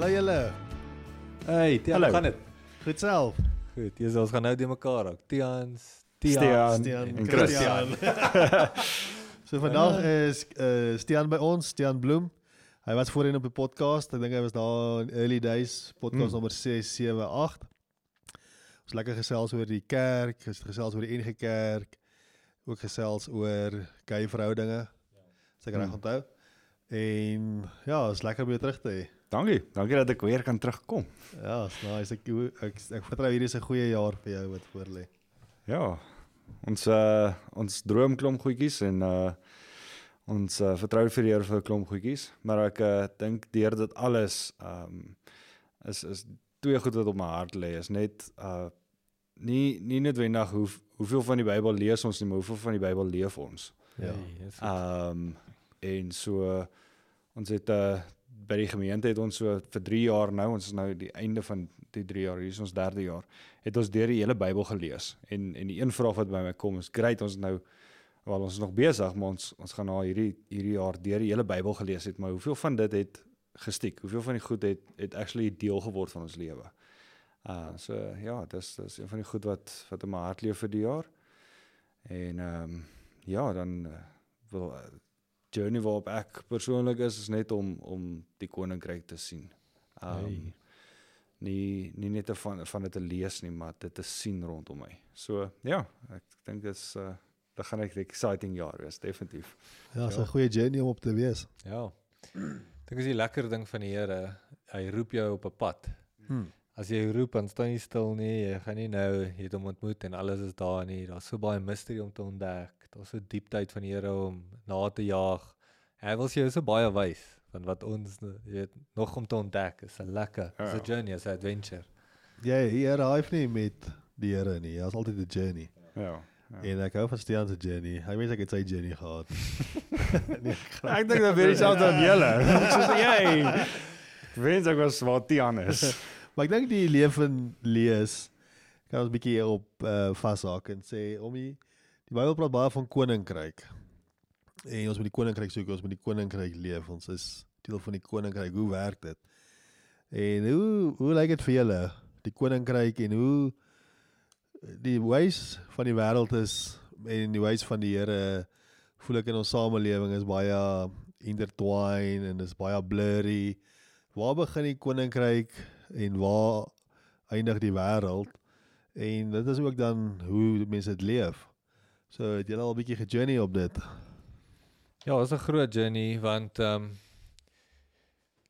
Hallo julle. Hey, Tian, Hallo. hoe gaan dit? Goed self. Goed. Jy ons gaan nou die mekaar raak. Tians, Tian. Stean Stian en Christian. So vandag is uh Stian by ons, Stian Bloem. Hy was voorheen op die podcast. Ek dink hy was daar in early days, podcast Hmm. nommer 6, 7, 8. Ons lekker gesels oor die kerk, ges- gesels oor die enige kerk. Ook gesels oor gay verhoudinge. Ek reg Hmm. onthou. En ja, is lekker om jou terug te hê. Dankie. Dankie dat ek weer kan terugkom. Ja, is nice. Ek ek ek, vertrou hierdie is 'n goeie jaar vir jou wat voor lê. Ja. Ons uh ons droom klomp goedjies en uh ons uh, vertrou vir die Here vir 'n klomp goedjies, maar ek uh, dink deur dit alles um is is twee goed wat op my hart lê is net uh nie nie noodwendig hoe hoeveel van die Bybel lees ons nie, maar hoeveel van die Bybel leef ons. Ja. Dis goed. Um en so ons het uh by die gemeente het ons so vir 3 jaar nou, ons is nou die einde van die 3 jaar, hier is ons derde jaar, het ons deur die hele Bybel gelees. En en die een vraag wat by my kom is, great, ons nou wel ons is nog besig, maar ons ons gaan nou hierdie hierdie jaar deur die hele Bybel gelees het, maar hoeveel van dit het gestiek? Hoeveel van die goed het het actually deel geword van ons lewe? Uh so ja, dis dis een van die goed wat wat in my hart leef vir die jaar. En ehm um, ja, dan uh, wil uh, journey waarop ek persoonlik is is net om om die koninkryk te sien. Ehm um, Hey. nie nie net te van van dit te lees nie, maar dit te sien rondom my. So ja, ek dink dit is uh dit gaan ek 'n exciting jaar wees, definitief. Ja, is Ja. 'n goeie journey om op te wees. Ja. Dink as die lekker ding van die Here, hy roep jou op 'n pad. Hmm. As jy roep, dan staan jy stil nie. Jy gaan nie nou jy het hom ontmoet en alles is daar nie. Daar's so baie mystery om te ontdek. Daar's so diepteid van die Here om na te jaag. Hy wil jou so baie wys van wat ons jy weet nog om te ontdek. Is 'n lekker, is 'n Ja. journey, is 'n adventure. Jy hier arrive nie met die Here nie. Daar's altyd 'n journey. Ja. ja. En ek hou van Stian se journey. Hy weet ek het sy journey gehad. nee, Ek dink dat weer dieselfde aan julle. Soos jy. Wens ek was waar Tian is. maar ek dink die lewe lees kan ons 'n bietjie op uh, vashaak en sê om die die Bybel praat baie van koninkryk. En ons moet die koninkryk soek, ons moet die koninkryk leef. Ons is deel van die koninkryk. Hoe werk dit? En hoe hoe lyk dit vir julle? Die koninkryk en hoe die wys van die wêreld is en die wys van die Here voel ek in ons samelewing is baie intertwined en is baie blurry. Waar begin die koninkryk en waar eindig die wêreld? En dit is ook dan hoe mense dit leef. So het julle al 'n bietjie gejourney op dit? Ja, is 'n groot journey want ehm um,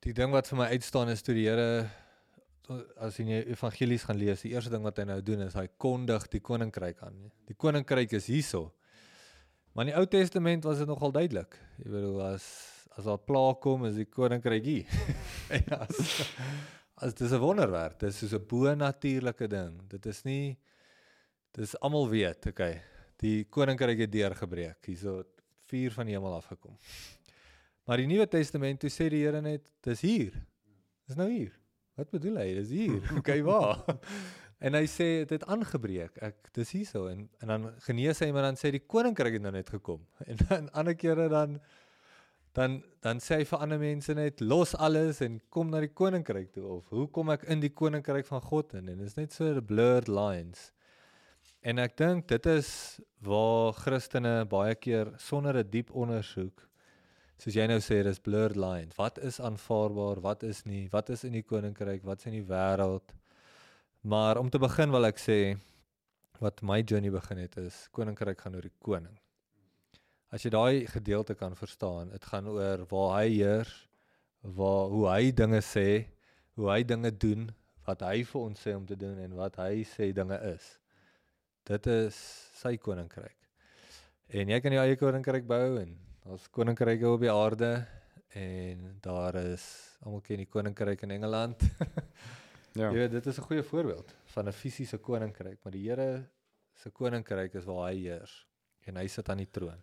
die ding wat vir my uitstaan is toe die Here as jy die evangelies gaan lees, die eerste ding wat hy nou doen is hy kondig die koninkryk aan. Die koninkryk is hierso. Maar in die Ou Testament was dit nogal duidelik. Jy bedoel as as daar pla kom is die koninkryk hier. en as as dis 'n wonderwerk, dis soos 'n bo-natuurlike ding. Dit is nie dis almal weet, okay. Die koninkryk het deurgebreek. Hierso vuur van die hemel afgekom. Maar die Nuwe Testament toe sê die Here net dis hier. Dis nou hier. Wat bedoel hy? Dis hier. Okay, waar? en hy sê dit het aangebreek. Ek dis hierso en en dan genees hy maar dan sê die koninkryk het nou net gekom. En dan ander kere dan dan dan sê hy vir ander mense net los alles en kom na die koninkryk toe of hoe kom ek in die koninkryk van God in? En dit is net so blurred lines. En ek dink dit is waar Christene baie keer sonder 'n diep ondersoek soos jy nou sê dis blurred lines. Wat is aanvaarbaar, wat is nie? Wat is in die koninkryk, wat's in die wêreld? Maar om te begin wil ek sê wat my journey begin het is koninkryk gaan oor die koning. As jy daai gedeelte kan verstaan, dit gaan oor waar hy heers, waar hoe hy dinge sê, hoe hy dinge doen, wat hy vir ons sê om te doen en wat hy sê dinge is. Dit is sy koninkryk. En jy kan jou eie koninkryk bou en daar's koninkryke op die aarde en daar is almal ken die koninkryk in Engeland. Ja. Jy weet dit is 'n goeie voorbeeld van 'n fisiese koninkryk, maar die Here se koninkryk is waar hy heers en hy sit aan die troon.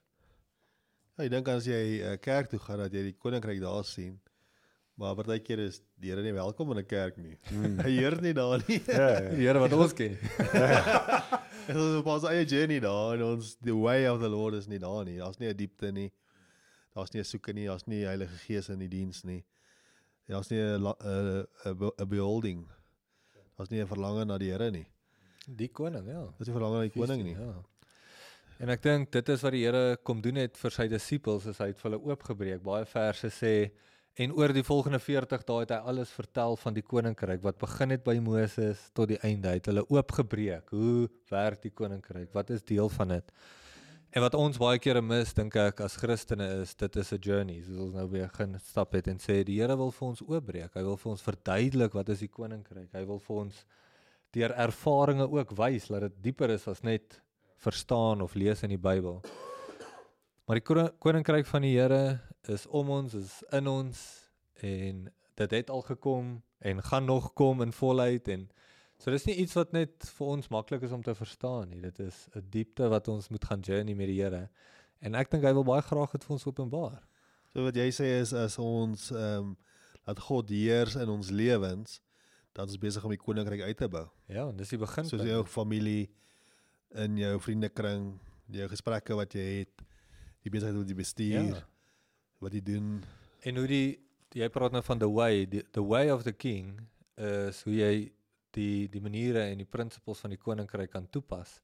Ja, ek dink as jy uh, kerk toe gaan dat jy die koninkryk daar sien. Maar partykeer is die Here nie welkom in 'n kerk nie. Mm. Hy heer nie daar nie. Ja, ja. Die Here wat ons ken. Ons is op ons eie journey daar en ons the way of the Lord is nie daar nie. Daar's nie 'n diepte nie. Daar's nie 'n soeke nie, daar's nie Heilige Gees in die diens nie. Daar's nie 'n 'n 'n be- 'n beholding. Daar's nie 'n verlange na die Here nie. Die koning, ja. Daar's nie verlange na die koning nie. Ja. En ek dink dit is wat die Here kom doen het vir sy disippels, is hy het vir hulle oopgebreek. Baie verse sê en oor die volgende 40 dae het hy alles vertel van die koninkryk wat begin het by Moses tot die einde. Hy het hulle oopgebreek. Hoe werk die koninkryk? Wat is deel van dit? En wat ons baie kere mis, dink ek as Christene is, dit is 'n journey. Soos ons nou begin stap het en sê die Here wil vir ons oopbreek. Hy wil vir ons verduidelik wat is die koninkryk. Hy wil vir ons deur ervarings ook wys dat dit dieper is as net verstaan of lees in die Bybel. Maar die koninkryk van die Here is om ons, is in ons en dit het al gekom en gaan nog kom in volheid en so dis nie iets wat net vir ons maklik is om te verstaan nie. Dit is 'n diepte wat ons moet gaan journey met die Here. En ek dink hy wil baie graag dit vir ons openbaar. So wat jy sê is as ons ehm um, laat God heers in ons lewens, dan is ons besig om die koninkryk uit te bou. Ja, en dis die begin. Soos jou familie in jou vriendekring, jou gesprekke wat jy het, die besigheid wat jy bestuur, ja. wat jy doen. En hoe die jy praat nou van the way, die, the way of the king is hoe jy die die maniere en die prinsipels van die koninkryk kan toepas.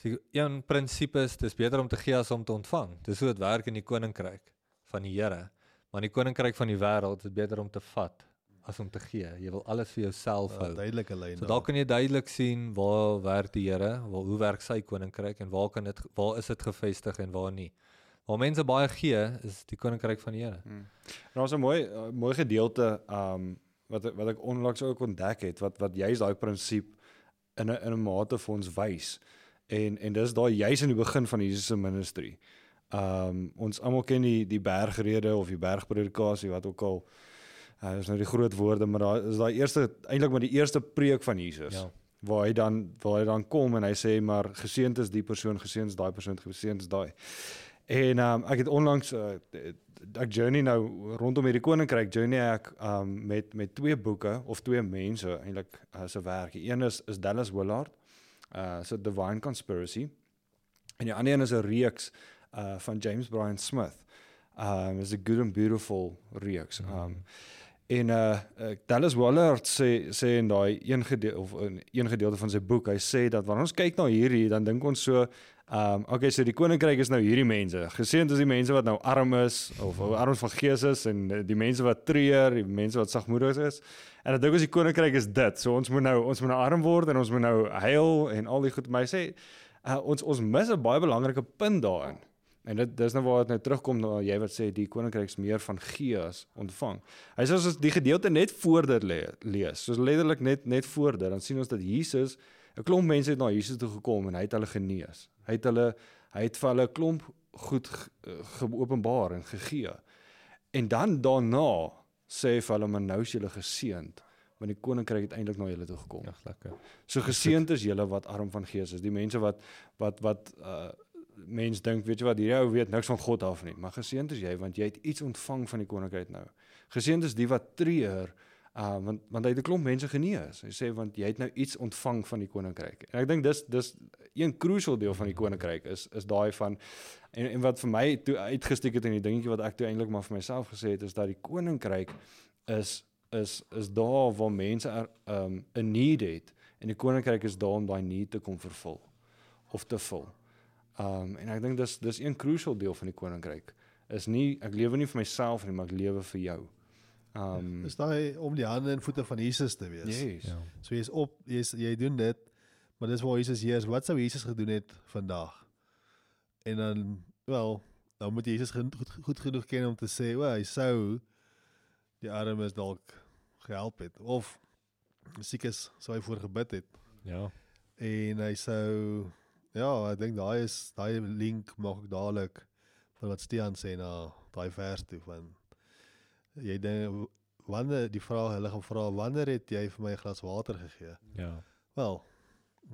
So een prinsipie is dis beter om te gee as om te ontvang. Dis hoe dit werk in die koninkryk van die Here. Maar in die koninkryk van die wêreld is beter om te vat as om te gee. Jy wil alles vir jouself Uh, hou. duidelike lyn. So daar kan jy duidelik sien waar werk die Here, waar hoe werk sy koninkryk en waar kan dit waar is dit gevestig en waar nie. Waar mense baie gee, is die koninkryk van die Here. En Daar's 'n mooi uh, mooi gedeelte um wat wat ek onlangs ook ontdek het wat wat juist daai prinsip in 'n in 'n mate vir ons wys. En en dis daai juist in die begin van Jesus se ministry. Um ons almal ken die die bergrede of die bergpredikasie wat ook al uh, is nou die groot woorde maar daar is daai eerste eintlik maar die eerste preek van Jesus. Ja. Waar hy dan waar hy dan kom en hy sê maar geseënd is die persoon, geseënd is daai persoon, geseënd is daai. En um, ek het onlangs uh, ek journey nou rondom hierdie koninkryk journey ek um, met met twee boeke of twee mense eintlik uh, se werk. Een is is Dallas Willard, uh so Divine Conspiracy. En die ander een is 'n reeks uh van James Bryan Smith. Um is 'n good and beautiful reeks. Um en uh, Dallas Willard sê sê in daai een gedeelte of in een gedeelte van sy boek, hy sê dat wanneer ons kyk na hierdie, dan dink ons so Um okay, so die koninkryk is nou hierdie mense. Geseënd is die mense wat nou arm is of of arm van gees is en eh, die mense wat treur, die mense wat sagmoedig is. En dan dink ons die koninkryk is dit. So ons moet nou ons moet nou arm word en ons moet nou huil en al die goed. Maar hy sê uh, ons ons mis 'n baie belangrike punt daarin. En dit dis nou waar dit nou terugkom na jy wat sê die koninkryk is meer van gee as ontvang. Hy sê as ons die gedeelte net voor dit le lees, soos letterlik net net voor dit, dan sien ons dat Jesus 'n klomp mense het na Jesus toe gekom en hy het hulle genees. Hy het hulle hy het vir hulle 'n klomp goed ge- geopenbaar en gegee. En dan daarna sê hy vir hulle maar nou is julle geseënd want die koninkryk het eintlik na julle toe gekom. Ja, lekker. So geseënd is julle wat arm van gees is, die mense wat wat wat uh mens dink, weet jy wat, hierdie ou weet niks van God af nie, maar geseënd is jy want jy het iets ontvang van die koninkryk nou. Geseënd is die wat treur uh want want hy het 'n klomp mense genees. Hy sê want jy het nou iets ontvang van die koninkryk. En ek dink dis dis een crucial deel van die koninkryk is is daai van en en wat vir my toe uitgesteek het in die dingetjie wat ek toe eintlik maar vir myself gesê het is dat die koninkryk is is is daar waar mense er, um 'n need het en die koninkryk is daar om daai need te kom vervul of te vul. Um en ek dink dis dis een crucial deel van die koninkryk is nie ek lewe nie vir myself nie, maar ek lewe vir jou. Um Dis daai om die hande en voete van Jesus te wees. yes. Ja. So jy's op, jy's jy doen dit, maar dis waar Jesus hier is. Wat sou Jesus gedoen het vandag? En dan wel, dan moet Jesus goed, goed, genoeg ken om te sê, "O, hy sou die armes dalk gehelp het of siek is, sou hy voor gebid het." Ja. En hy sou ja, ek dink daai is daai link maak ek dadelik van wat Stean sê na daai vers toe van jy dink wanneer die vraag hulle gaan vra wanneer het jy vir my 'n glas water gegee? Ja. Wel,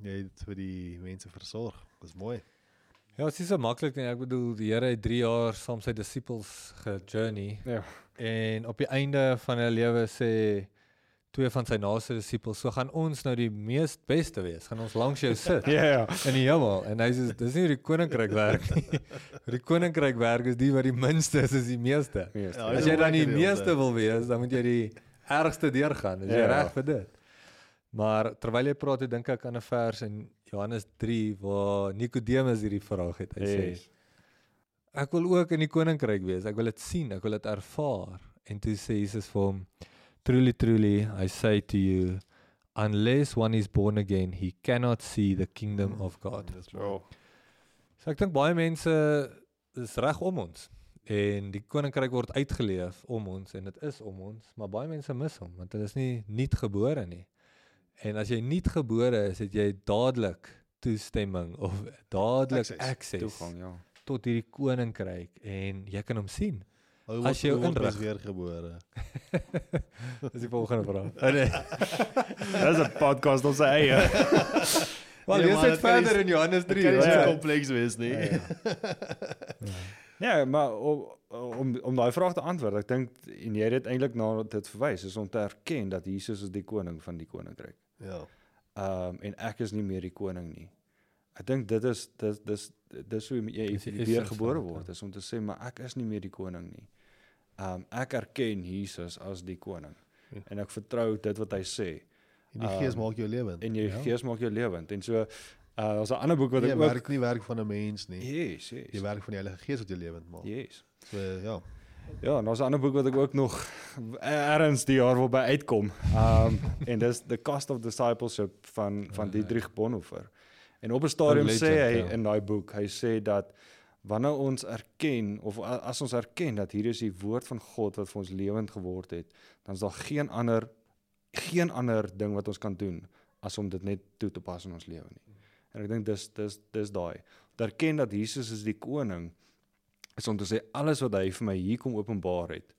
jy het vir die mense versorg. Dis mooi. Ja, dit is so maklik nie. Ek bedoel die Here het 3 jaar saam met sy disippels gejourney Ja. en op die einde van hulle lewe sê twee van sy naaste disippels, so gaan ons nou die mees beste wees. Gaan ons langs jou sit Ja ja. in die hemel. En hy sê dis nie hoe die koninkryk werk nie. Die koninkryk werk is die wat die minste is, is die meeste. Meeste. Ja, As jy dan die meeste wil wees, dan moet jy die ergste deurgaan. Is jy Ja. reg vir dit? Maar terwyl jy praat, dink ek aan 'n vers in Johannes 3 waar Nikodemus hierdie vraag het. Hy sê Yes. ek wil ook in die koninkryk wees. Ek wil dit sien, ek wil dit ervaar. En toe sê Jesus vir hom, truly truly I say to you, unless one is born again, he cannot see the kingdom of God. Dis. Oh. So ek dink baie mense is reg om ons en die koninkryk word uitgeleef om ons en dit is om ons, maar baie mense mis hom want hulle is nie nuut gebore nie. En as jy nuut gebore is, het jy dadelik toestemming of dadelik access, Toegang, ja. tot hierdie koninkryk en jy kan hom sien. Hoe As jy inrig. weergebore. Dis die volgende vraag. Oh, nee. Dis 'n podcast op sy eie. Wel, Nee, jy maar sit dit nie- verder in Johannes Dit 3. kan nie wat so sê- kompleks wees nie. Ja, maar om om om daai vraag te antwoord, ek dink en jy het dit eintlik na dit verwys is om te erken dat Jesus is die koning van die koninkryk. Ja. Ehm um, en ek is nie meer die koning nie. Ek dink dit is dis dis dis hoe jy Dis die weer essence gebore van dit, word, is om te sê maar ek is nie meer die koning nie. Ehm um, ek erken Jesus as die koning. Ja. En ek vertrou dit wat hy sê En die gees Um, maak jou lewend. en jou Ja. gees maak jou lewend. En so uh daar's 'n ander boek wat Jy ek ook werk nie werk van 'n mens nie. Yes, yes. Jy werk van die Heilige Gees wat jou lewend maak. Yes. So ja. Ja, en daar's 'n ander boek wat ek ook nog erns die jaar waarby uitkom. Um en dis The Cost of Discipleship van van Ah, Dietrich Bonhoeffer. En op 'n stadium legend, sê hy ja. in daai boek, hy sê dat wanneer ons erken of as ons erken dat hier is die woord van God wat vir ons lewend geword het, dan is daar geen ander geen ander ding wat ons kan doen as om dit net toe te pas in ons lewe nie. En ek dink dis dis dis daai. Erken dat Jesus is die koning is om te sê alles wat hy vir my hier kom openbaar het.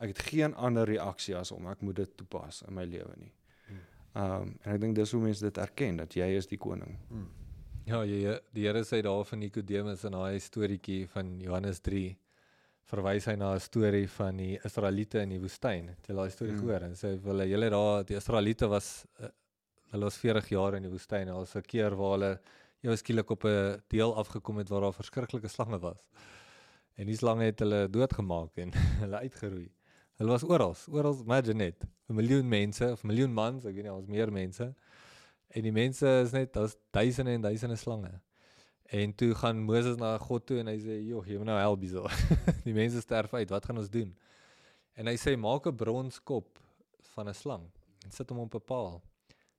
Ek het geen ander reaksie as om ek moet dit toepas in my lewe nie. Ehm um, en ek dink dis hoe mense dit erken dat jy is die koning. Ja, jy, die Here sê daar van Nikodemus in daai storieetjie van Johannes 3 verwys hy na 'n storie van die Israeliete in die woestyn. Het jy daai storie Mm. gehoor? En sê hulle julle daar die Israeliete was uh, hulle was 40 jaar in die woestyn. Daar was 'n keer waar hulle ewe skielik op 'n deel afgekom het waar daar verskriklike slange was. En die slange het hulle doodgemaak en hulle uitgeroei. Hulle was oral, oral, imagine net, 'n miljoen mense of miljoen mans, ek weet nie, ons meer mense. En die mense is net daar's duisende en duisende slange. En toe gaan Moses na God toe en hy sê, "Joh, jy moet nou help hierso. die mense sterf uit. Wat gaan ons doen?" En hy sê, "Maak 'n bronskop van 'n slang en sit hom op 'n paal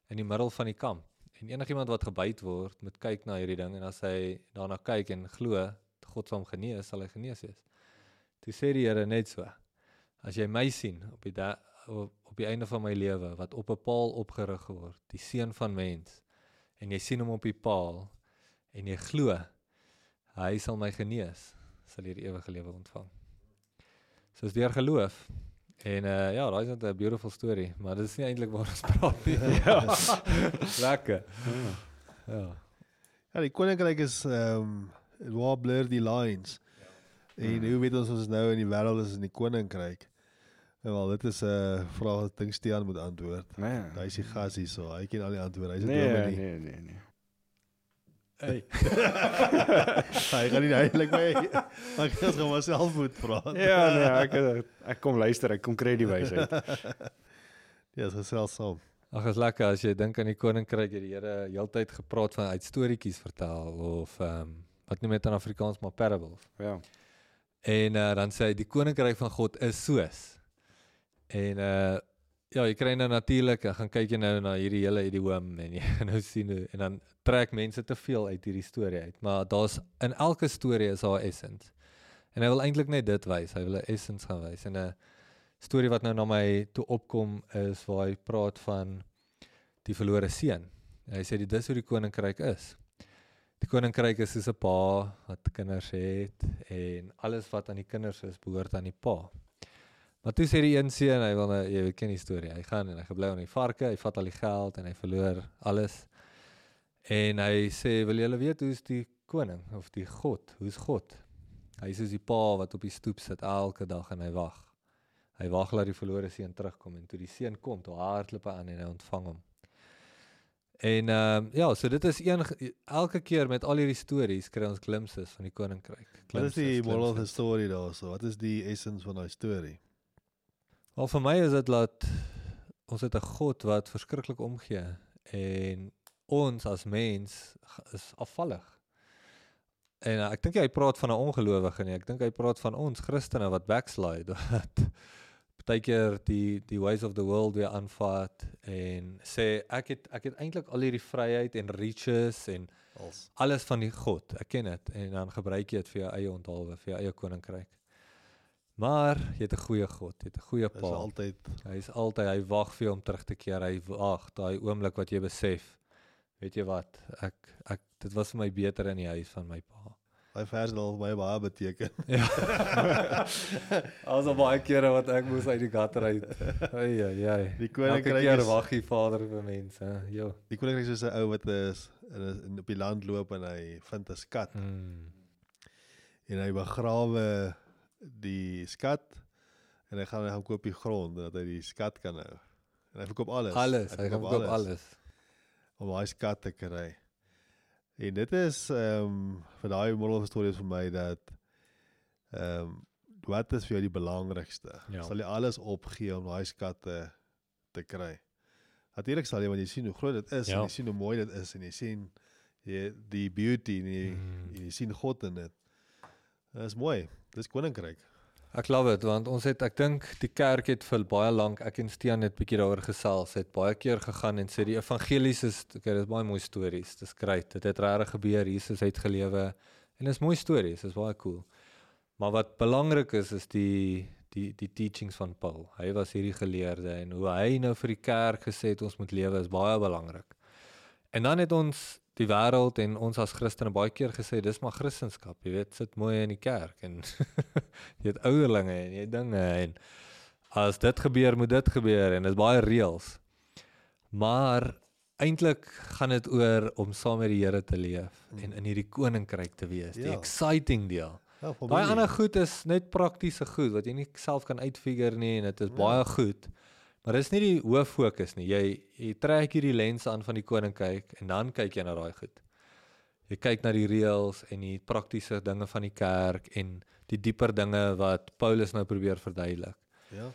in die middel van die kamp. En enigiemand wat gebyt word, moet kyk na hierdie ding en as hy daarna kyk en glo God hom genees, sal hy genees wees." Toe sê die Here net so: "As jy my sien op die da op, op die einde van my lewe wat op 'n paal opgerig word, die seun van mens, en jy sien hom op die paal en jy glo hy sal my genees, sal jy die ewige lewe ontvang. So is deur geloof. En uh ja, daai is net 'n beautiful story, maar dit is nie eintlik waar ons praat nie. ja. Lekker. Ja. Ja, die koninkryk is ehm um, waar blur die lines. En Mm. hoe weet ons ons nou in die wêreld is in die koninkryk? En wel, dit is 'n uh, vraag wat dink Stean moet antwoord. Nee. Hy is die gas hierso. Hy ken al die antwoorde. Hy's 'n Nee, dominee. nee, nee, nee. Hey. Hy gaan nie eintlik my ek gaan gaan myself moet praat. Ja, nee, ek ek kom luister, ek kom kry die wysheid. Ja, is gesels saam. Ag, is lekker as jy dink aan die koninkryk, het die Here heeltyd gepraat van uit storieetjies vertel of ehm um, wat noem dit in Afrikaans maar parables. Ja. En uh, dan sê hy die koninkryk van God is soos. En uh ja, jy kry nou natuurlik, gaan kyk jy nou na hierdie hele idioom en jy nou sien hoe en dan trek mense te veel uit hierdie storie uit. Maar daar's in elke storie is haar essence. En hy wil eintlik net dit wys. Hy wil 'n essence gaan wys. En 'n storie wat nou na my toe opkom is waar hy praat van die verlore seun. Hy sê dit dis hoe die koninkryk is. Die koninkryk is soos 'n pa wat kinders het en alles wat aan die kinders is behoort aan die pa. Maar toe sê die een seun, hy wil nou jy ken die storie. Hy gaan en hy gebly aan die varke, hy vat al die geld en hy verloor alles. En hy sê, "Wil julle weet hoe's die koning of die God? Hoe's God?" Hy is soos die pa wat op die stoep sit elke dag en hy wag. Hy wag laat die verlore seun terugkom en toe die seun kom, toe hardloop hy aan en hy ontvang hom. En ehm uh, ja, so dit is een elke keer met al hierdie stories kry ons glimpses van die koninkryk. Wat is die Glimpses, moral of the glimpses. story daarso? Wat is die essence van daai storie? Wel vir my is dit dat ons het 'n God wat verskriklik omgee en ons as mens is afvallig. En uh, ek dink hy praat van 'n ongelowige nie. Ek dink hy praat van ons Christene wat backslide wat partykeer die die ways of the world weer aanvat en sê ek het ek het eintlik al hierdie vryheid en riches en Als alles van die God. Ek ken dit en dan gebruik jy dit vir jou eie onthaalwe, vir jou eie koninkryk. Maar jy het 'n goeie God, jy het 'n goeie is Pa. altyd Hy is altyd hy wag vir jou om terug te keer. Hy wag daai oomblik wat jy besef. Weet jy wat? Ek ek dit was vir my beter in die huis van my pa. Daai vers het al my baie beteken. Ja. Also baie kere wat ek moes uit die gutter uit. Ai ai ai. Die koninkryk is wag die Vader vir mense. Jo. die koninkryk is 'n ou wat is in, op die land loop en hy vind 'n skat Mm. en hy begrawe die skat en hy gaan hy gaan koop die grond dat hy die skat kan hou. En hy verkoop alles. Alles, hy gaan koop alles. om daai skat te kry. En dit is ehm um, vir daai moral is vir my dat ehm um, wat is vir jou die belangrikste? Ja. Sal jy alles opgee om daai skat te kry? Natuurlik sal jy want jy sien hoe groot dit is Ja. en jy sien hoe mooi dit is en jy sien jy die beauty en jy, Mm. jy sien God in dit. Dit is mooi. Dis koninkryk. Ek glo dit want ons het ek dink die kerk het vir baie lank ek en Stean het bietjie daaroor gesels. Het baie keer gegaan en sê die evangelies is okay, dis baie mooi stories. Dis great. Dit het regtig gebeur. Jesus het gelewe en dis mooi stories. Dis baie cool. Maar wat belangrik is is die die die teachings van Paul. Hy was hierdie geleerde en hoe hy nou vir die kerk gesê het ons moet lewe is baie belangrik. En dan het ons die wêreld en ons as Christene baie keer gesê dis maar Christendom, jy weet, sit mooi in die kerk en jy het ouderlinge en jy dinge en as dit gebeur moet dit gebeur en dit is baie reëls. Maar eintlik gaan dit oor om saam met die Here te leef en in hierdie koninkryk te wees, die Ja. exciting deel. Ja, familie. ander goed is net praktiese goed wat jy nie self kan uitfigure nie en dit is Ja. baie goed. Maar dis nie die hoof fokus nie. Jy jy trek hierdie lens aan van die koninkryk en dan kyk jy na daai goed. Jy kyk na die reëls en die praktiese dinge van die kerk en die dieper dinge wat Paulus nou probeer verduidelik. Ja.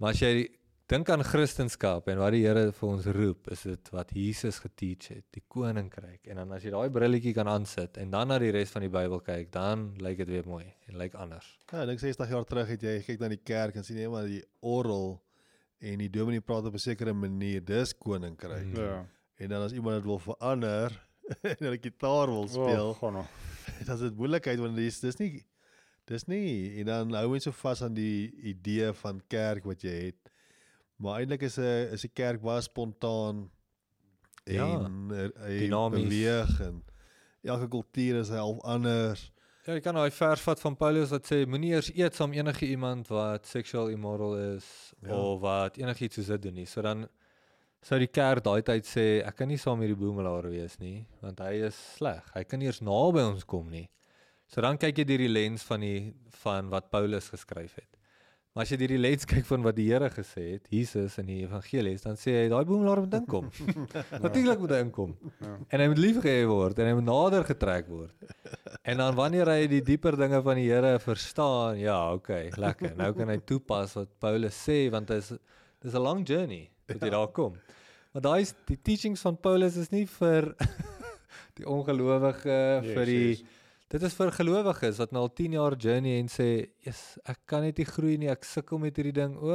Maar as jy dink aan Christendom en wat die Here vir ons roep, is dit wat Jesus geteach het, die koninkryk. En dan as jy daai brilletjie kan aansit en dan na die res van die Bybel kyk, dan lyk dit weer mooi en lyk anders. Ja, ek dink 60 jaar terug het jy kyk na die kerk en sien jy maar die orgel en die dominee praat op 'n sekere manier, dis koninkryk. Mm. Ja. En dan as iemand dit wil verander en 'n gitaar wil speel, Oh, gaan nou. dan is dit moeilikheid want dis dis nie dis nie en dan hou mense so vas aan die idee van kerk wat jy het. Maar eintlik is 'n is die kerk baie spontaan Ja, en hy dinamies. beweeg en elke kultuur is half anders. Ja, jy kan daai vers vat van Paulus wat sê moenie eers eet saam enige iemand wat seksueel immoral is Ja. of wat enigiets soos dit doen nie. So dan sou die kerk daai tyd sê ek kan nie saam hierdie boemelaar wees nie want hy is sleg. Hy kan nie eers naby ons kom nie. So dan kyk jy deur die lens van die van wat Paulus geskryf het. Maar as jy deur die lens kyk van wat die Here gesê het, Jesus in die evangelies, dan sê hy daai boemelaar moet inkom. Natuurlik moet hy inkom. Ja. En hy moet liefgehê word en hy moet nader getrek word. En dan wanneer hy die dieper dinge van die Here verstaan, ja, okay, lekker. Nou kan hy toepas wat Paulus sê want dit is dis 'n lang journey tot jy daar kom. Maar daai die teachings van Paulus is nie vir die ongelowige, Yes, vir die yes. dit is vir gelowiges wat nou al 10 jaar journey en sê, "Jesus, ek kan net nie groei nie. Ek sukkel met hierdie ding." O,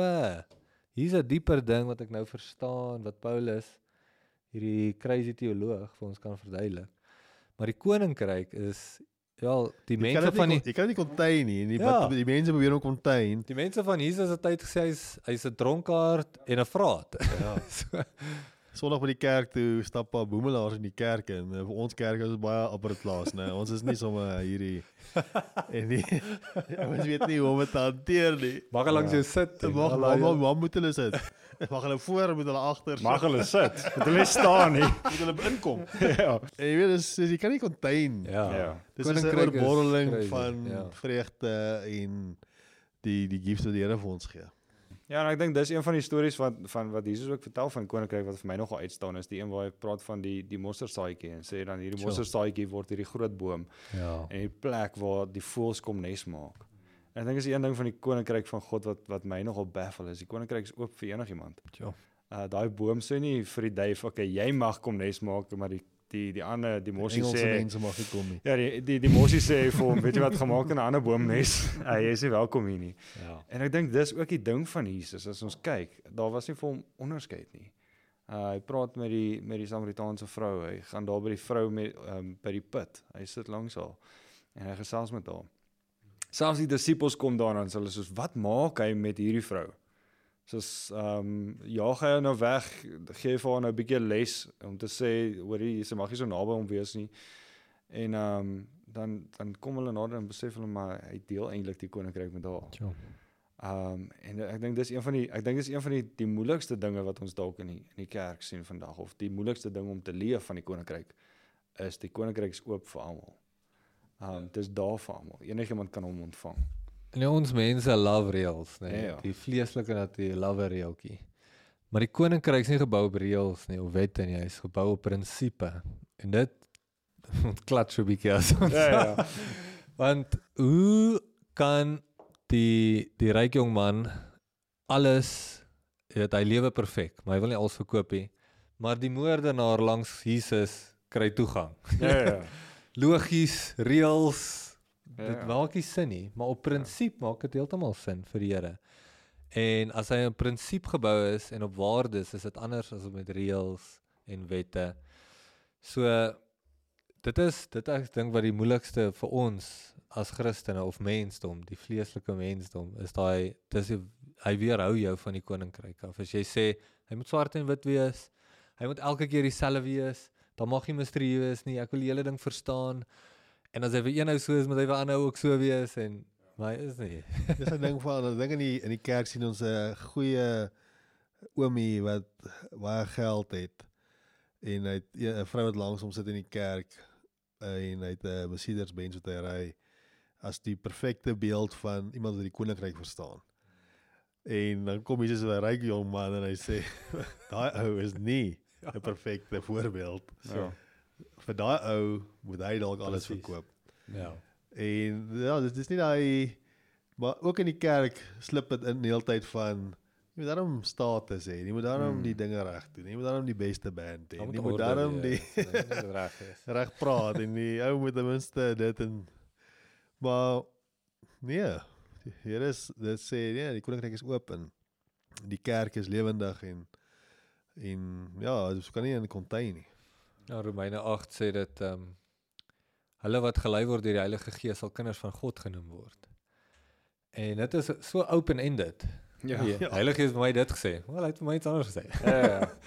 hier's 'n dieper ding wat ek nou verstaan wat Paulus hierdie crazy teoloog vir ons kan verduidelik. Maar die koninkryk is ja, die mense van die jy kan dit nie contain nie die Ja. die mense probeer om contain. die mense van Jesus het tyd gesê hy's hy's 'n dronkaard en 'n vraat. Ja. so, Sondag by die kerk toe stap pa boemelaars in die kerk en uh, vir ons kerk is baie apart plaas, né? Ons is nie sommer hierdie en die ons weet nie hoe om dit te hanteer nie. mag hy langs jou sit. Mag maar daai- waar moet hulle sit? Mag hulle voor, moet hulle agter, Mag hulle sit. Moet hulle staan nie. moet hulle inkom. ja. En jy weet dis dis- jy kan nie contain. Ja. Ja. Dis is 'n oorborreling van ja. vreugde en die die gifts wat die Here vir ons gee. Ja, en ek dink dis een van die stories wat van wat Jesus ook vertel van koninkryk wat vir my nogal uitstaan is die een waar hy praat van die die mosterdsaadjie en sê dan hierdie mosterdsaadjie word hierdie groot boom Ja. en die plek waar die voëls kom nes maak. Ek dink is een ding van die koninkryk van God wat wat my nogal baffle is. Die koninkryk is oop vir enigiemand. Ja. Uh daai boom sê nie vir die duif, okay, jy mag kom nes maak, maar die die die ander die mossie sê mense mag nie kom nie. Ja, die die die mossie sê vir hom, weet jy wat gemaak in 'n ander boomnes? Hy is nie welkom hier nie. Ja. En ek dink dis ook die ding van Jesus as ons kyk, daar was nie vir hom onderskeid nie. Uh hy praat met die met die Samaritaanse vrou. Hy gaan daar by die vrou met um, by die put. Hy sit langs haar en hy gesels met haar. Selfs die disippels kom daarna en hulle soos wat maak hy met hierdie vrou? Soos ehm um, jaag hy nou weg, gee vir haar nou 'n bietjie les om te sê hoorie, sy mag nie so naby hom wees nie. En ehm um, dan dan kom hulle nader en besef hulle maar hy deel eintlik die koninkryk met haar. Ja. Ehm um, en ek dink dis een van die ek dink dis een van die die moeilikste dinge wat ons dalk in die in die kerk sien vandag of die moeilikste ding om te leef van die koninkryk is die koninkryk is oop vir almal. Ehm um, dis daar vir almal. Enigiemand kan hom ontvang. En ja, ons mense love reels, né? Ja, Nee, ja. Die vleeslike natuur love reeltjie. Maar die koninkryk is nie gebou op reëls nie of wette nie, hy's gebou op prinsipe. En dit klats so 'n bietjie as ons. Ja, ja. Want hoe kan die die ryk jong man alles weet hy lewe perfek, maar hy wil nie alles verkoop nie. Maar die moordenaar langs Jesus kry toegang. Ja ja. Logies, reëls, Ja, dit ja. maak nie sin nie, maar op prinsip maak dit heeltemal sin vir die Here. En as hy 'n prinsip gebou is en op waardes, is dit anders as met reëls en wette. So dit is dit ek dink wat die moeilikste vir ons as Christene of mensdom, die vleeslike mensdom, is daai dis die, hy weerhou jou van die koninkryk af. As jy sê hy moet swart en wit wees, hy moet elke keer dieselfde wees, dan mag hy misterie wees nie. Ek wil die hele ding verstaan. En as hy vir een ou so is, moet hy vir ander ook so wees en hy is nie. Dis 'n ding van 'n ding in die in die kerk sien ons 'n goeie oomie wat baie geld het en hy 'n vrou wat langs hom sit in die kerk en hy het 'n Mercedes-Benz wat hy ry as die perfekte beeld van iemand wat die koninkryk verstaan. En dan kom Jesus 'n ryk jong man en hy sê daai ou is nie 'n perfekte voorbeeld. Ja. Vir daai ou moet hy dalk alles Presies. verkoop. Ja. En ja, dit is nie daai maar ook in die kerk slip dit in die hele tyd van jy moet daarom status hê. Jy moet daarom Hmm. die dinge reg doen. Jy moet daarom die beste band hê. Jy orde moet daarom wees, die reg reg praat en die ou moet ten minste dit en maar nee, Here is dit sê nee, die koninkryk is oop en die kerk is lewendig en en ja, dit kan nie in contain nie. Ja, Romeine 8 sê dit ehm um, hulle wat gelei word deur die Heilige Gees sal kinders van God genoem word. En dit is so open-ended. Ja. Die Heilige Gees het my dit gesê. Wel, hy het vir my iets anders gesê. Ja. ja.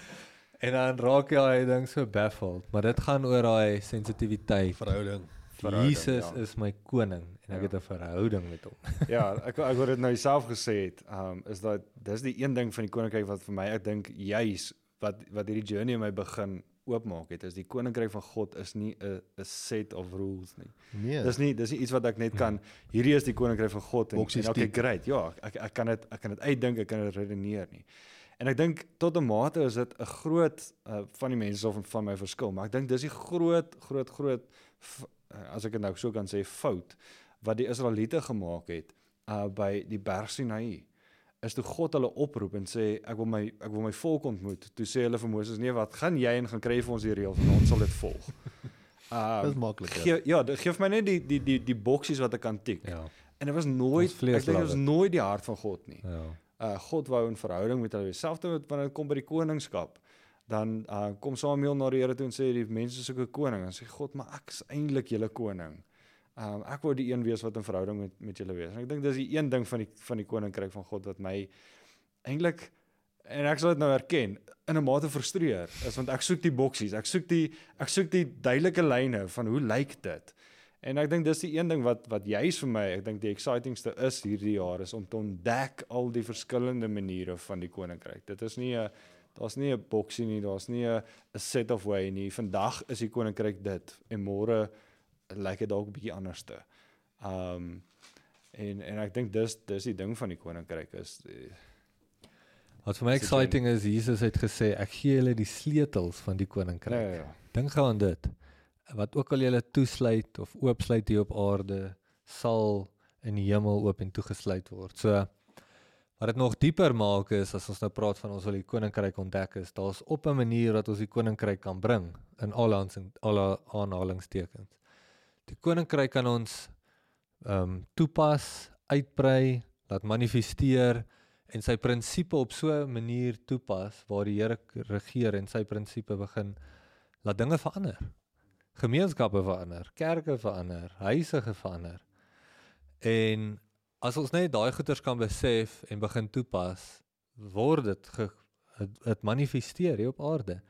En dan raak jy daai ding so baffled, maar dit gaan oor daai sensitiwiteit. Verhouding. Verhouding, Jesus ja. is my koning en ek Ja. het 'n verhouding met hom. Ja, ek ek wou dit nou self gesê het. Um is dat dis die een ding van die koninkryk wat vir my ek dink juis wat wat hierdie journey in my begin oopmaak het is die koninkryk van God is nie 'n 'n set of rules nie. Nee. Dis nie dis nie iets wat ek net kan hierdie is die koninkryk van God en, en okay great. Ja, ek ek kan dit ek kan dit uitdink, ek kan dit redeneer nie. En ek dink tot 'n mate is dit 'n groot uh, van die mense of van my verskil, maar ek dink dis die groot groot groot uh, as ek dit nou so kan sê fout wat die Israeliete gemaak het uh by die berg Sinaï is toe God hulle oproep en sê ek wil my ek wil my volk ontmoet. Toe sê hulle vir Moses: "Nee, wat gaan jy en gaan kry vir ons die reëls en ons sal dit volg." Uh Dis maklik. ja. Gee, ja, dit gee vir my net die die die die boksies wat ek kan tik. Ja. En dit was nooit ek dink dit was it. nooit die hart van God nie. Ja. Uh God wou 'n verhouding met hulle. Selfs wanneer dit kom by die koningskap, dan uh kom Samuel na die Here toe en sê die mense soek 'n koning en sê God, maar ek is eintlik julle koning. Um ek wou die een wees wat 'n verhouding met met julle wees. En ek dink dis die een ding van die van die koninkryk van God wat my eintlik en ek sal dit nou erken in 'n mate frustreer is want ek soek die boksies. Ek soek die ek soek die duidelike lyne van hoe lyk dit? En ek dink dis die een ding wat wat juis vir my, ek dink die excitingste is hierdie jaar is om te ontdek al die verskillende maniere van die koninkryk. Dit is nie 'n daar's nie 'n boksie nie, daar's nie 'n set of way nie. Vandag is die koninkryk dit en môre lyk dit dalk 'n bietjie anderste. Um en en ek dink dis dis die ding van die koninkryk is eh, Wat vir my exciting is, Jesus het gesê ek gee julle die sleutels van die Ja koninkryk. ja. ja. Dink gou aan dit. Wat ook al jy toesluit of oopsluit hier op aarde, sal in die hemel oop en toegesluit word. So wat dit nog dieper maak is as ons nou praat van ons wil die koninkryk ontdek is, daar's op 'n manier dat ons die koninkryk kan bring in al ons alle aanhalingstekens. Die koninkryk kan ons ehm um, toepas, uitbrei, laat manifesteer en sy prinsipe op so 'n manier toepas waar die Here regeer en sy prinsipe begin laat dinge verander. Gemeenskappe verander, kerke verander, huise verander. En as ons net daai goeders kan besef en begin toepas, word dit ge- dit manifesteer hier op aarde.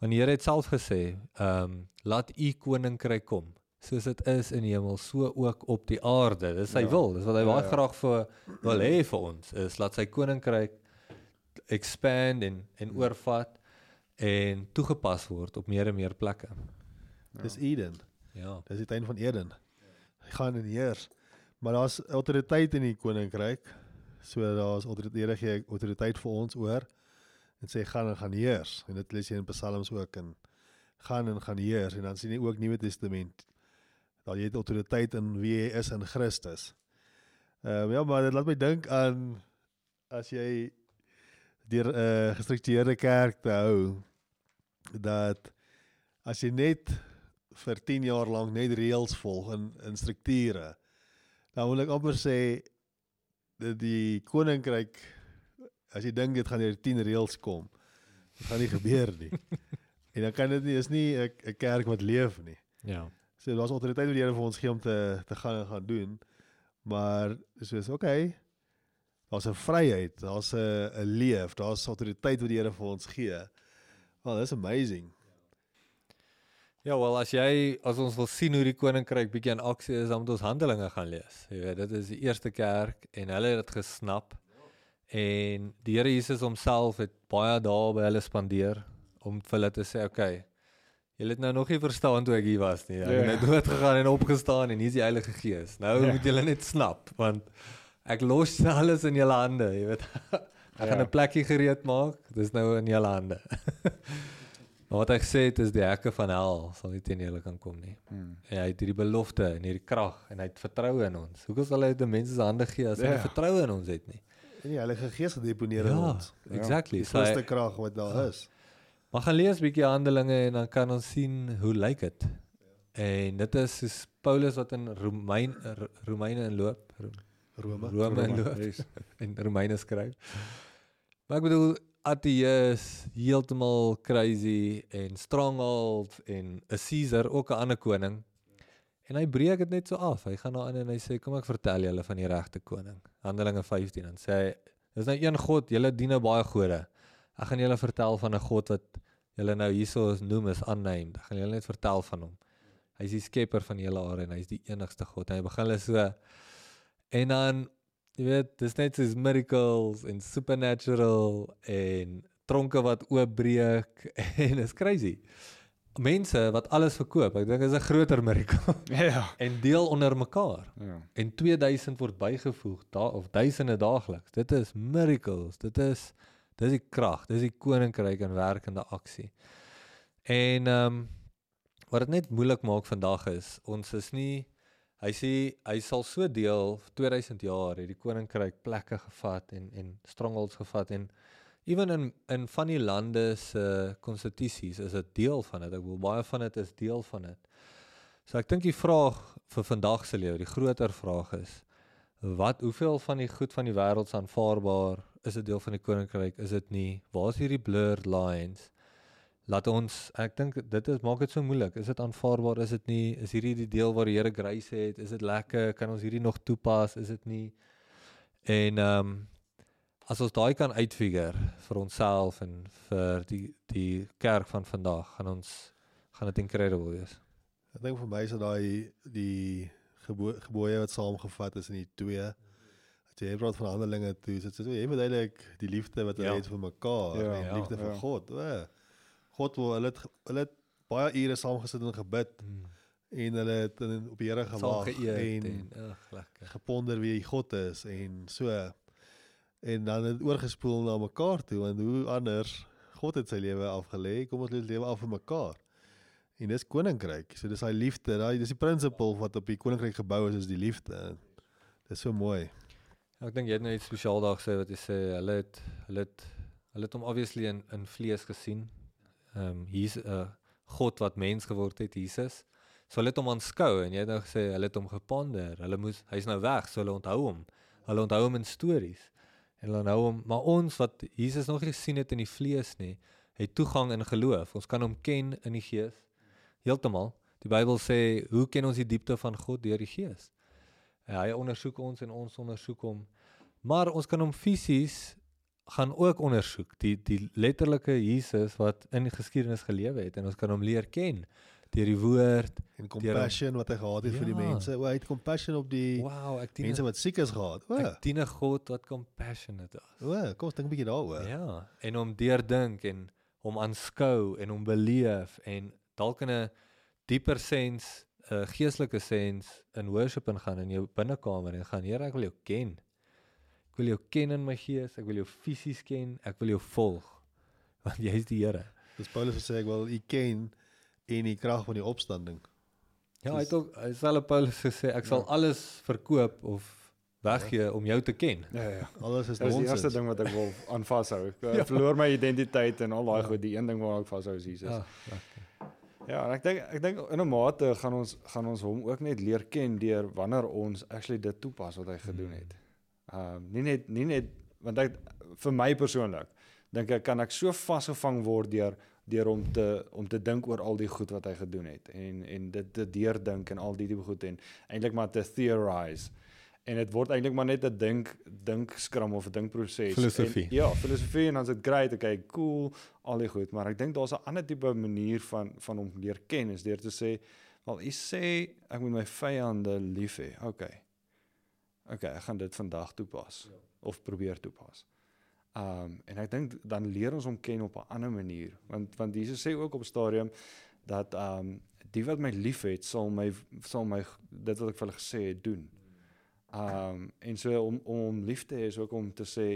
Want die Here het self gesê, ehm um, laat u koninkryk kom soos dit is in die hemel, so ook op die aarde. Dis sy Ja. wil. Dis wat hy Ja, baie ja. graag vir wil hê vir ons is laat sy koninkryk expand en en Hmm. oorvat en toegepas word op meer en meer plekke. Dis Eden. Ja. Dis die tuin van Eden. Hy gaan en heers. Maar daar's autoriteit in die koninkryk. So daar's autoriteit gee autoriteit vir ons oor en sê gaan en gaan heers. En dit lees jy in Psalms ook en gaan en gaan heers en dan sien jy ook Nuwe Testament. Dat jy het autoriteit in wie jy is in Christus. Ehm um, ja, maar dit laat my dink aan as jy deur 'n uh, gestruktureerde kerk te hou dat as jy net vir 10 jaar lank net reëls volg in in strukture dan wil ek amper sê dat die koninkryk as jy dink dit gaan deur 10 reëls kom dit gaan nie gebeur nie en dan kan dit nie is nie 'n kerk wat leef nie Ja. So daar's autoriteit wat die Here vir ons gee om te te gaan gaan doen maar soos okay daar's 'n vryheid daar's 'n 'n leef daar's autoriteit wat die Here vir ons gee well that's amazing Ja, wel as jy as ons wil sien hoe die koninkryk bietjie in aksie is, dan moet ons Handelinge gaan lees. Jy weet, dit is die eerste kerk en hulle het dit gesnap. En die Here Jesus homself het baie dae by hulle spandeer om vir hulle te sê, "Oké, okay, julle het nou nog nie verstaan toe ek hier was nie. Ek het Ja. net dood gegaan en opgestaan en hier is die Heilige Gees. Nou Ja. moet julle net snap want ek los alles in julle hande, jy weet. Ek gaan Ja. 'n plekkie gereed maak. Dis nou in julle hande." Maar wat hy gesê het is die hekke van hel sal nie teen julle kan kom nie. Hmm. En hy het hierdie belofte en hierdie krag en hy het vertroue in ons. Hoekom sal hy dit in mense se hande gee as hy Ja. nie vertroue in ons het nie? en die Heilige Gees gedeponeer in Ja, ons exactly. die So hy, grootste krag wat daar is maar gaan lees bietjie Handelinge en dan kan ons sien hoe lyk dit. En dit is soos Paulus wat in Romein Romeine inloop, Ro- Rome Rome inloop Yes. en Romeine skryf. Maar ek bedoel ateës heeltemal crazy en stronghold en 'n Caesar ook 'n ander koning. En hy breek dit net so af. Hy gaan daarin en hy sê kom ek vertel julle van die regte koning. Handelinge 15 dan sê hy dis nou een God, julle dien nou baie gode. Ek gaan julle vertel van 'n God wat julle nou hierso noem is unnamed. Ek gaan julle net vertel van hom. Hy's die skepper van die hele aarde en hy's die enigste God. En hy begin hulle so en dan jy weet, dis net soos miracles en supernatural en tronke wat oopbreek en is crazy. Mense wat alles verkoop, ek dink is 'n groter miracle Ja. en deel onder mekaar Ja. en 2000 word bygevoeg daar of duisende daagliks. Dit is miracles. Dit is dis die krag, dis die koninkryk in werkende aksie. En ehm um, wat dit net moeilik maak vandag is, ons is nie hy sê hy sal so deel vir 2000 jaar het die koninkryk plekke gevat en en strongholds gevat en ewen in in van die lande se konstitusies is dit deel van dit. Ek wil baie van dit is deel van dit. So ek dink die vraag vir vandag se lewe, die groter vraag is wat hoeveel van die goed van die wêreld is aanvaarbaar? Is dit deel van die koninkryk? Is dit nie? Waar is hierdie blurred lines? Laat ons ek dink dit is maak dit so moeilik. Is dit aanvaarbaar? Is dit nie? Is hierdie die deel waar die Here grace het? Is dit lekker? Kan ons hierdie nog toepas? Is dit nie? En ehm um, as ons daai kan uitfigure vir onsself en vir die die kerk van vandag, gaan ons gaan dit incredible wees. Ek dink vir my is dit daai die gebo gebooie wat saamgevat is in die twee. As jy praat van handelinge toe, dit so jy moet eintlik die liefde wat hulle Ja. het vir mekaar Ja, en ja, liefde vir ja. God. O, God wil hulle het, hulle het baie ure saam gesit en gebid Mm. en hulle het in, op die Here gewag en, en ag lekker. geponder wie God is en so en dan het oorgespoel na mekaar toe want hoe anders God het sy lewe afgelê, kom ons lewe af vir mekaar. En dis koninkryk. So dis daai liefde, daai dis die principle wat op die koninkryk gebou is, is die liefde. Dis so mooi. Ek dink jy het nou iets spesiaal daar gesê wat jy sê hulle het hulle het hulle het hom obviously in in vlees gesien. Ehm um, hier's 'n uh, God wat mens geword het, Jesus. So hulle het hom aanskou en jy het nou gesê hulle het hom geponder. Hulle moes hy's nou weg, so hulle onthou hom. Hulle onthou hom in stories. En hulle onthou hom, maar ons wat Jesus nog nie gesien het in die vlees nie, het toegang in geloof. Ons kan hom ken in die gees. Heeltemal. Die Bybel sê, hoe ken ons die diepte van God deur die gees? En hy ondersoek ons en ons ondersoek hom. Maar ons kan hom fisies gaan ook ondersoek die die letterlike Jesus wat in die geskiedenis gelewe het en ons kan hom leer ken deur die woord En compassion wat hy gehad het ja. vir die Ja. mense. O, hy het compassion op die wow ek dien mense wat siek is gehad. O, ek dien 'n God wat compassionate is o, kom ons dink 'n bietjie daaroor. ja en hom deurdink en hom aanskou en hom beleef en dalk in 'n dieper sens 'n uh, geestelike sens in worship ingaan in jou binnekamer en gaan Here ek wil jou ken ek wil jou ken in my gees ek wil jou fisies ken ek wil jou volg want jy is die Here Dis Paulus wat sê ek wil u ken en die krag van die opstanding. Ja, hy het ook hy sal Paulus gesê ek sal alles verkoop of weggee om jou te ken. Ja ja. Alles is Dis die eerste nonsens. ding wat ek wil aan vashou. Ek Ja. ja. verloor my identiteit en al daai goed. Die een ding waaraan ek vashou is Jesus. Ja, Ja. Ja, en ek dink ek dink in 'n mate gaan ons gaan ons hom ook net leer ken deur wanneer ons actually dit toepas wat hy gedoen het. Ehm um, nie net nie net want ek vir my persoonlik dink ek kan ek so vasgevang word deur deur om te om te dink oor al die goed wat hy gedoen het en en dit te deurdink en al die tipe goed en eintlik maar te theorize en dit word eintlik maar net 'n dink dink skram of 'n dinkproses Filosofie. En, ja, filosofie en dan's dit great, okay, cool, al die goed, maar ek dink daar's 'n ander tipe manier van van om leer ken is deur te sê, wel, u sê ek moet my vyande lief hê. Okay. Okay, ek gaan dit vandag toepas ja. of probeer toepas. Um en ek dink dan leer ons hom ken op 'n ander manier want want Jesus sê ook op stadium dat um die wat my liefhet sal my sal my dit wat ek vir hulle gesê het doen. Um en so om om hom lief te hê is ook om te sê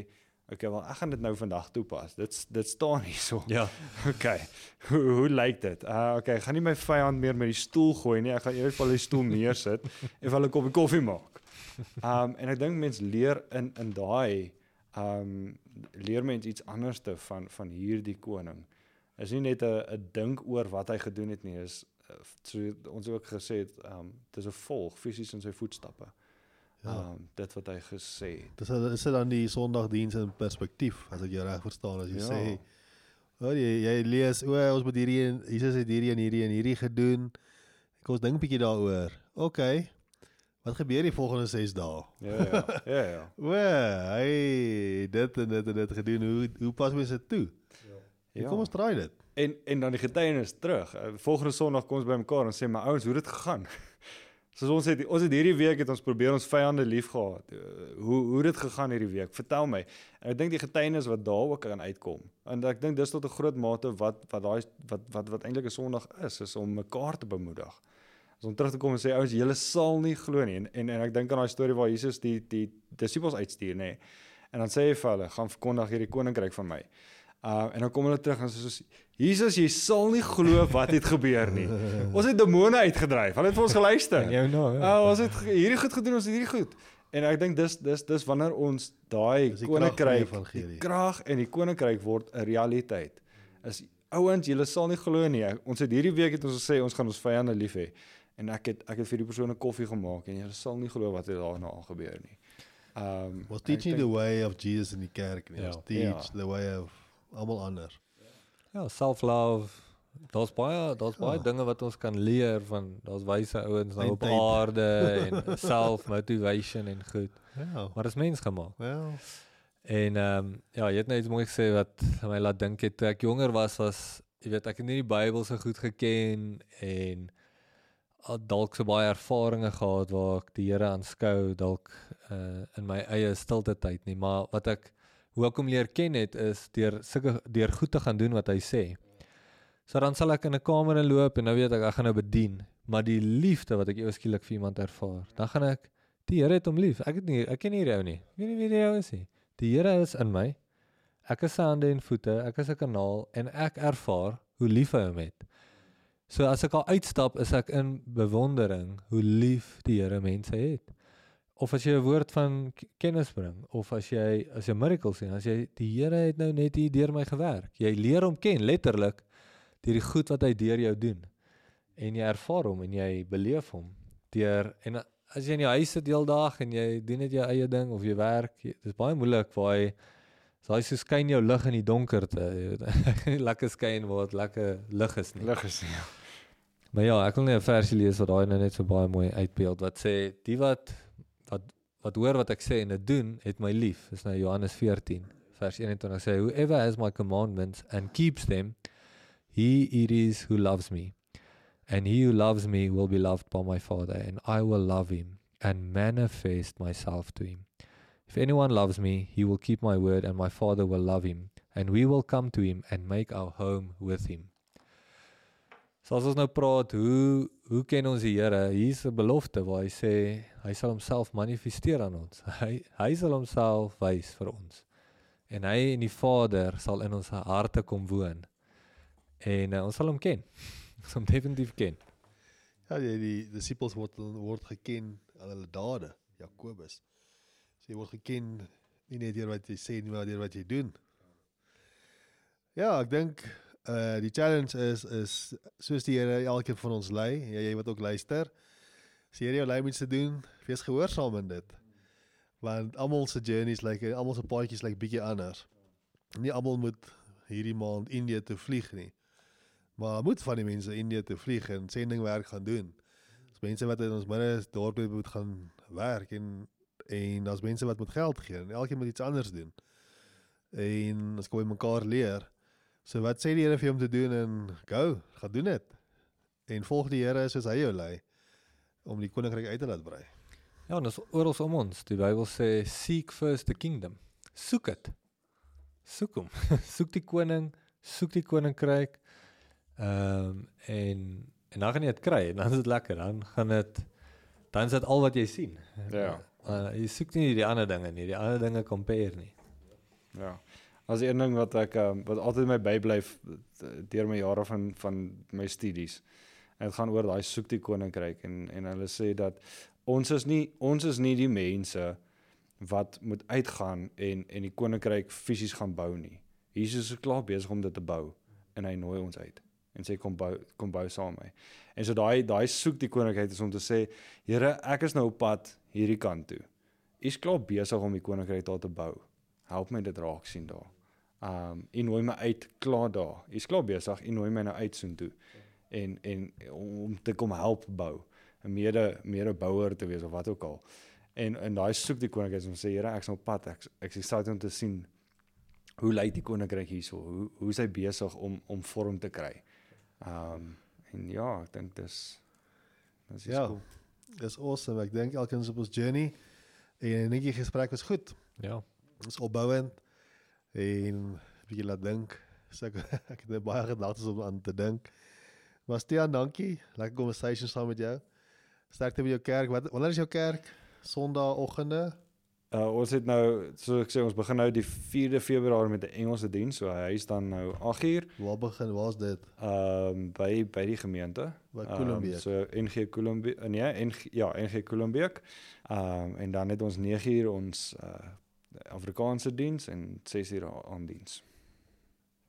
okay wel ek gaan dit nou vandag toepas. Dit dit staan hierso. Ja. Okay. Hoe hoe lyk dit? Uh okay, ek gaan nie my vyand meer met die stoel gooi nie. Ek gaan eers hulle die stoel neersit en hulle 'n koppie koffie maak. Um en ek dink mense leer in in daai um leer mense iets anderste van van hierdie koning. Is nie net 'n 'n dink oor wat hy gedoen het nie, is uh, so ons ook gesê het um dis 'n volg fisies in sy voetstappe. Ja. Um dit wat hy gesê het. Dis is dit dan die Sondagdiens in perspektief as ek jou reg verstaan as jy Ja. sê hoor jy jy lees o ons moet hierdie en Jesus het hierdie en hierdie en hierdie gedoen. Kom ons dink bietjie daaroor. OK. Wat gebeur die volgende 6 dae? Ja ja. Ja ja. O, hy dit en dit en dit gedoen. Hoe hoe pas mens dit toe? Ja. Kom ons draai dit. En en dan die getuienis terug. Uh, Volgende Sondag kom ons by mekaar en sê my ouens, hoe het dit gegaan? Soos ons het ons het hierdie week het ons probeer ons vyande liefgehad. Uh, hoe hoe het dit gegaan hierdie week? Vertel my. En ek dink die getuienis wat daar ook kan uitkom. En ek dink dis tot 'n groot mate wat wat daai wat wat wat eintlik 'n Sondag is, is om mekaar te bemoedig. As om terug te kom en sê ouens, julle sal nie glo nie. En en, en ek dink aan daai storie waar Jesus die die disippels uitstuur, nê. Nee. En dan sê hy vir hulle, gaan verkondig hierdie koninkryk van my. Uh en dan kom hulle terug en sê soos Jesus, jy sal nie glo wat het gebeur nie. Ons het demone uitgedryf. Hulle het vir ons geluister. En jou nou. Uh, ons het hierdie goed gedoen, ons het hierdie goed. En ek dink dis dis dis wanneer ons daai koninkryk die krag en die koninkryk word 'n realiteit. Is ouens, julle sal nie glo nie. Ons het hierdie week het ons gesê ons gaan ons vyande lief hê. En ek het ek het vir die persoon 'n koffie gemaak en julle sal nie glo wat het daarna al gebeur nie. Um Was ek teaching dink- the way of Jesus in die kerk nie. Ja. Was teach Ja. the way of almal ander. Ja, self-love. Daar's baie daar's baie Ja. dinge wat ons kan leer van daar's wyse ouens nou op aarde en self-motivation en goed. Ja. Maar dit is mens gemaak. Wel, En ehm um, ja, jy het nou iets mooi gesê wat my laat dink het toe ek jonger was was jy weet ek het nie die Bybel so goed geken en al dalk so baie ervarings gehad waar ek die Here aanskou dalk uh, in my eie stilte tyd nie, maar wat ek hoe ek hom leer ken het is deur sulke deur goed te gaan doen wat hy sê. So dan sal ek in 'n kamer inloop en nou weet ek ek gaan nou bedien, maar die liefde wat ek ewe skielik vir iemand ervaar, dan gaan ek die Here het hom lief. Ek het nie ek ken nie jou nie. Ek weet nie wie jy is nie. Die Here is in my. Ek is sy hande en voete, ek is 'n kanaal en ek ervaar hoe lief hy hom het. So as ek al uitstap, is ek in bewondering hoe lief die Here mense het. Of as jy 'n woord van kennis bring of as jy as jy miracles sien, as jy die Here het nou net hier deur my gewerk. Jy leer hom ken letterlik deur die goed wat hy deur jou doen. En jy ervaar hom en jy beleef hom deur en as jy in jou huis sit heeldag en jy doen net jou eie ding of jy werk, jy- dis baie moeilik waar hy so hy so skyn jou lig in die donkerte. lekker skyn waar dit lekker lig is nie. Lig is nie. ja. Maar ja, ek wil net 'n versie lees wat daai nou net so baie mooi uitbeeld wat sê die wat wat hoor wat ek sê en dit doen, het my lief. Dis nou Johannes 14 vers 21 sê whoever has my commandments and keeps them, he it is who loves me. And he who loves me will be loved by my Father, and I will love him and manifest myself to him. If anyone loves me, he will keep my word, and my Father will love him, and we will come to him and make our home with him. So as ons nou praat, hoe hoe ken ons die Here? Hier's 'n belofte waar hy sê hy sal homself manifesteer aan ons. Hy hy sal homself wys vir ons. En hy en die Vader sal in ons harte kom woon. En uh, ons sal hom ken. Ons sal definitief ken. Ja, die, die disippels word word geken aan hulle dade, Jakobus. So jy word geken nie net deur wat jy sê nie, maar deur wat jy doen. Ja, ek dink uh die challenge is is soos die Here elkeen van ons lei, jy, jy wat ook luister. As die Here jou lei om iets te doen, wees gehoorsaam in dit. Want almal se journeys lyk like, almal se paadjies lyk like, bietjie anders. Nie almal moet hierdie maand Indië toe vlieg nie. Maar moet van die mense Indië toe vlieg en sendingwerk gaan doen. Dis mense wat in ons midde dorpe moet gaan werk en en daar's mense wat moet geld gee en elkeen moet iets anders doen. En ons kom mekaar leer. So wat sê die Here vir jou om te doen en go, gaan doen dit. En volg die Here soos hy jou lei om die koninkryk uit te laat brei. Ja, en dit is oral om ons. Die Bybel sê seek first the kingdom. Soek dit. Soek hom. soek die koning, soek die koninkryk. Ehm um, en en dan gaan jy dit kry en dan is dit lekker. Dan gaan dit dan is dit al wat jy sien. Ja. Uh, jy soek nie die ander dinge nie. Die ander dinge compare nie. Ja. As een ding wat ek um, wat altyd my bybly deur my jare van van my studies. Dit gaan oor daai soek die koninkryk en en hulle sê dat ons is nie ons is nie die mense wat moet uitgaan en en die koninkryk fisies gaan bou nie. Jesus is klaar besig om dit te bou en hy nooi ons uit en sê kom bou kom bou saam met my. En so daai daai soek die koninkryk is om te sê Here, ek is nou op pad hierdie kant toe. U's klaar besig om die koninkryk daar te bou. Help my dit raak sien daar. Um u nooi my uit klaar daar. U's klaar besig, u nooi my nou uit soontoe. En en om te kom help bou. 'n mede mede bouer te wees of wat ook al. En en daai soek die koninkryk om sê Here, ek's op pad. Ek ek is excited om te sien hoe lyk die koninkryk hierso? Hoe hoe is hy besig om om vorm te kry? Um en ja, ek dink dis dis is Ja. cool. Dis awesome. Ek dink elkeen is op ons journey en ek dink die gesprek was goed. Ja. Dis opbouend en bietjie laat dink. So ek ek het baie gedagtes om aan te dink. Maar Stian, dankie. Lekker conversation saam met jou. Sterkte met jou kerk. Wat wanneer is jou kerk? Sondagoggende. Uh ons het nou so ek sê ons begin nou die 4de Februarie met 'n Engelse diens. So hy is dan nou 8uur Waar begin? Waar's dit? um by by die gemeente. By Ehm, Koelembeek. so NG Koelembeek nee, NG ja, NG Koelembeek. Um en dan het ons 9uur ons uh Afrikaanse diens en 6uur aan diens.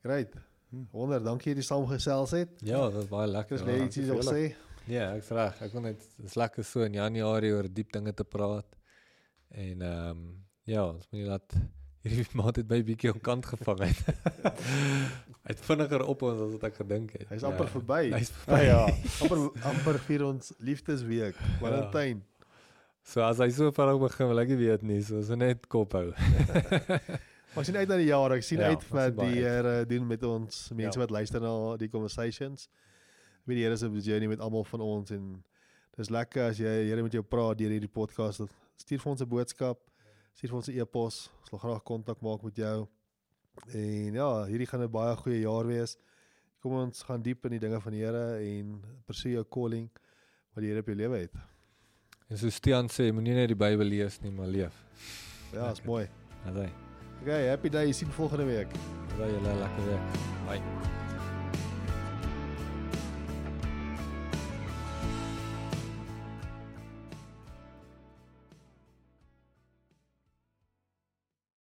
Great. Hm. Wonder, dankie dat jy saamgesels het. Ja, dit was baie lekker. Wil jy iets wil sê? Ja, ek's reg. Ek wil net dis lekker so in Januarie oor diep dinge te praat. En ehm um, ja, ons moet nie laat hierdie maand het my bietjie op kant gevang het. Hy het vinniger op ons as wat ek gedink het. Hy's amper verby. Hy's Ja, verby. ja. amper amper vir ons liefdesweek. Valentyn. So as hy so vinnig begin, wil ek nie weet nie. So ons moet net kop hou. Maar ek sien uit na die jaar. Ek sien Ja, uit ons wat die. Here doen met ons mense Ja. wat luister na die conversations. Weet die Here is die journey met almal van ons en dis lekker as jy Here met jou praat deur hierdie podcast. Stuur vir ons 'n boodskap. Stuur vir ons 'n e-pos. Ons wil graag kontak maak met jou. En ja, hierdie gaan 'n baie goeie jaar wees. Kom ons gaan diep in die dinge van die Here en pursue jou calling wat die Here op jou lewe het. En so Stian sê, moenie net die Bybel lees nie, maar leef. Ja, is mooi. Asai. Okay, happy day. Sien volgende week. Baie lekker week. Bye.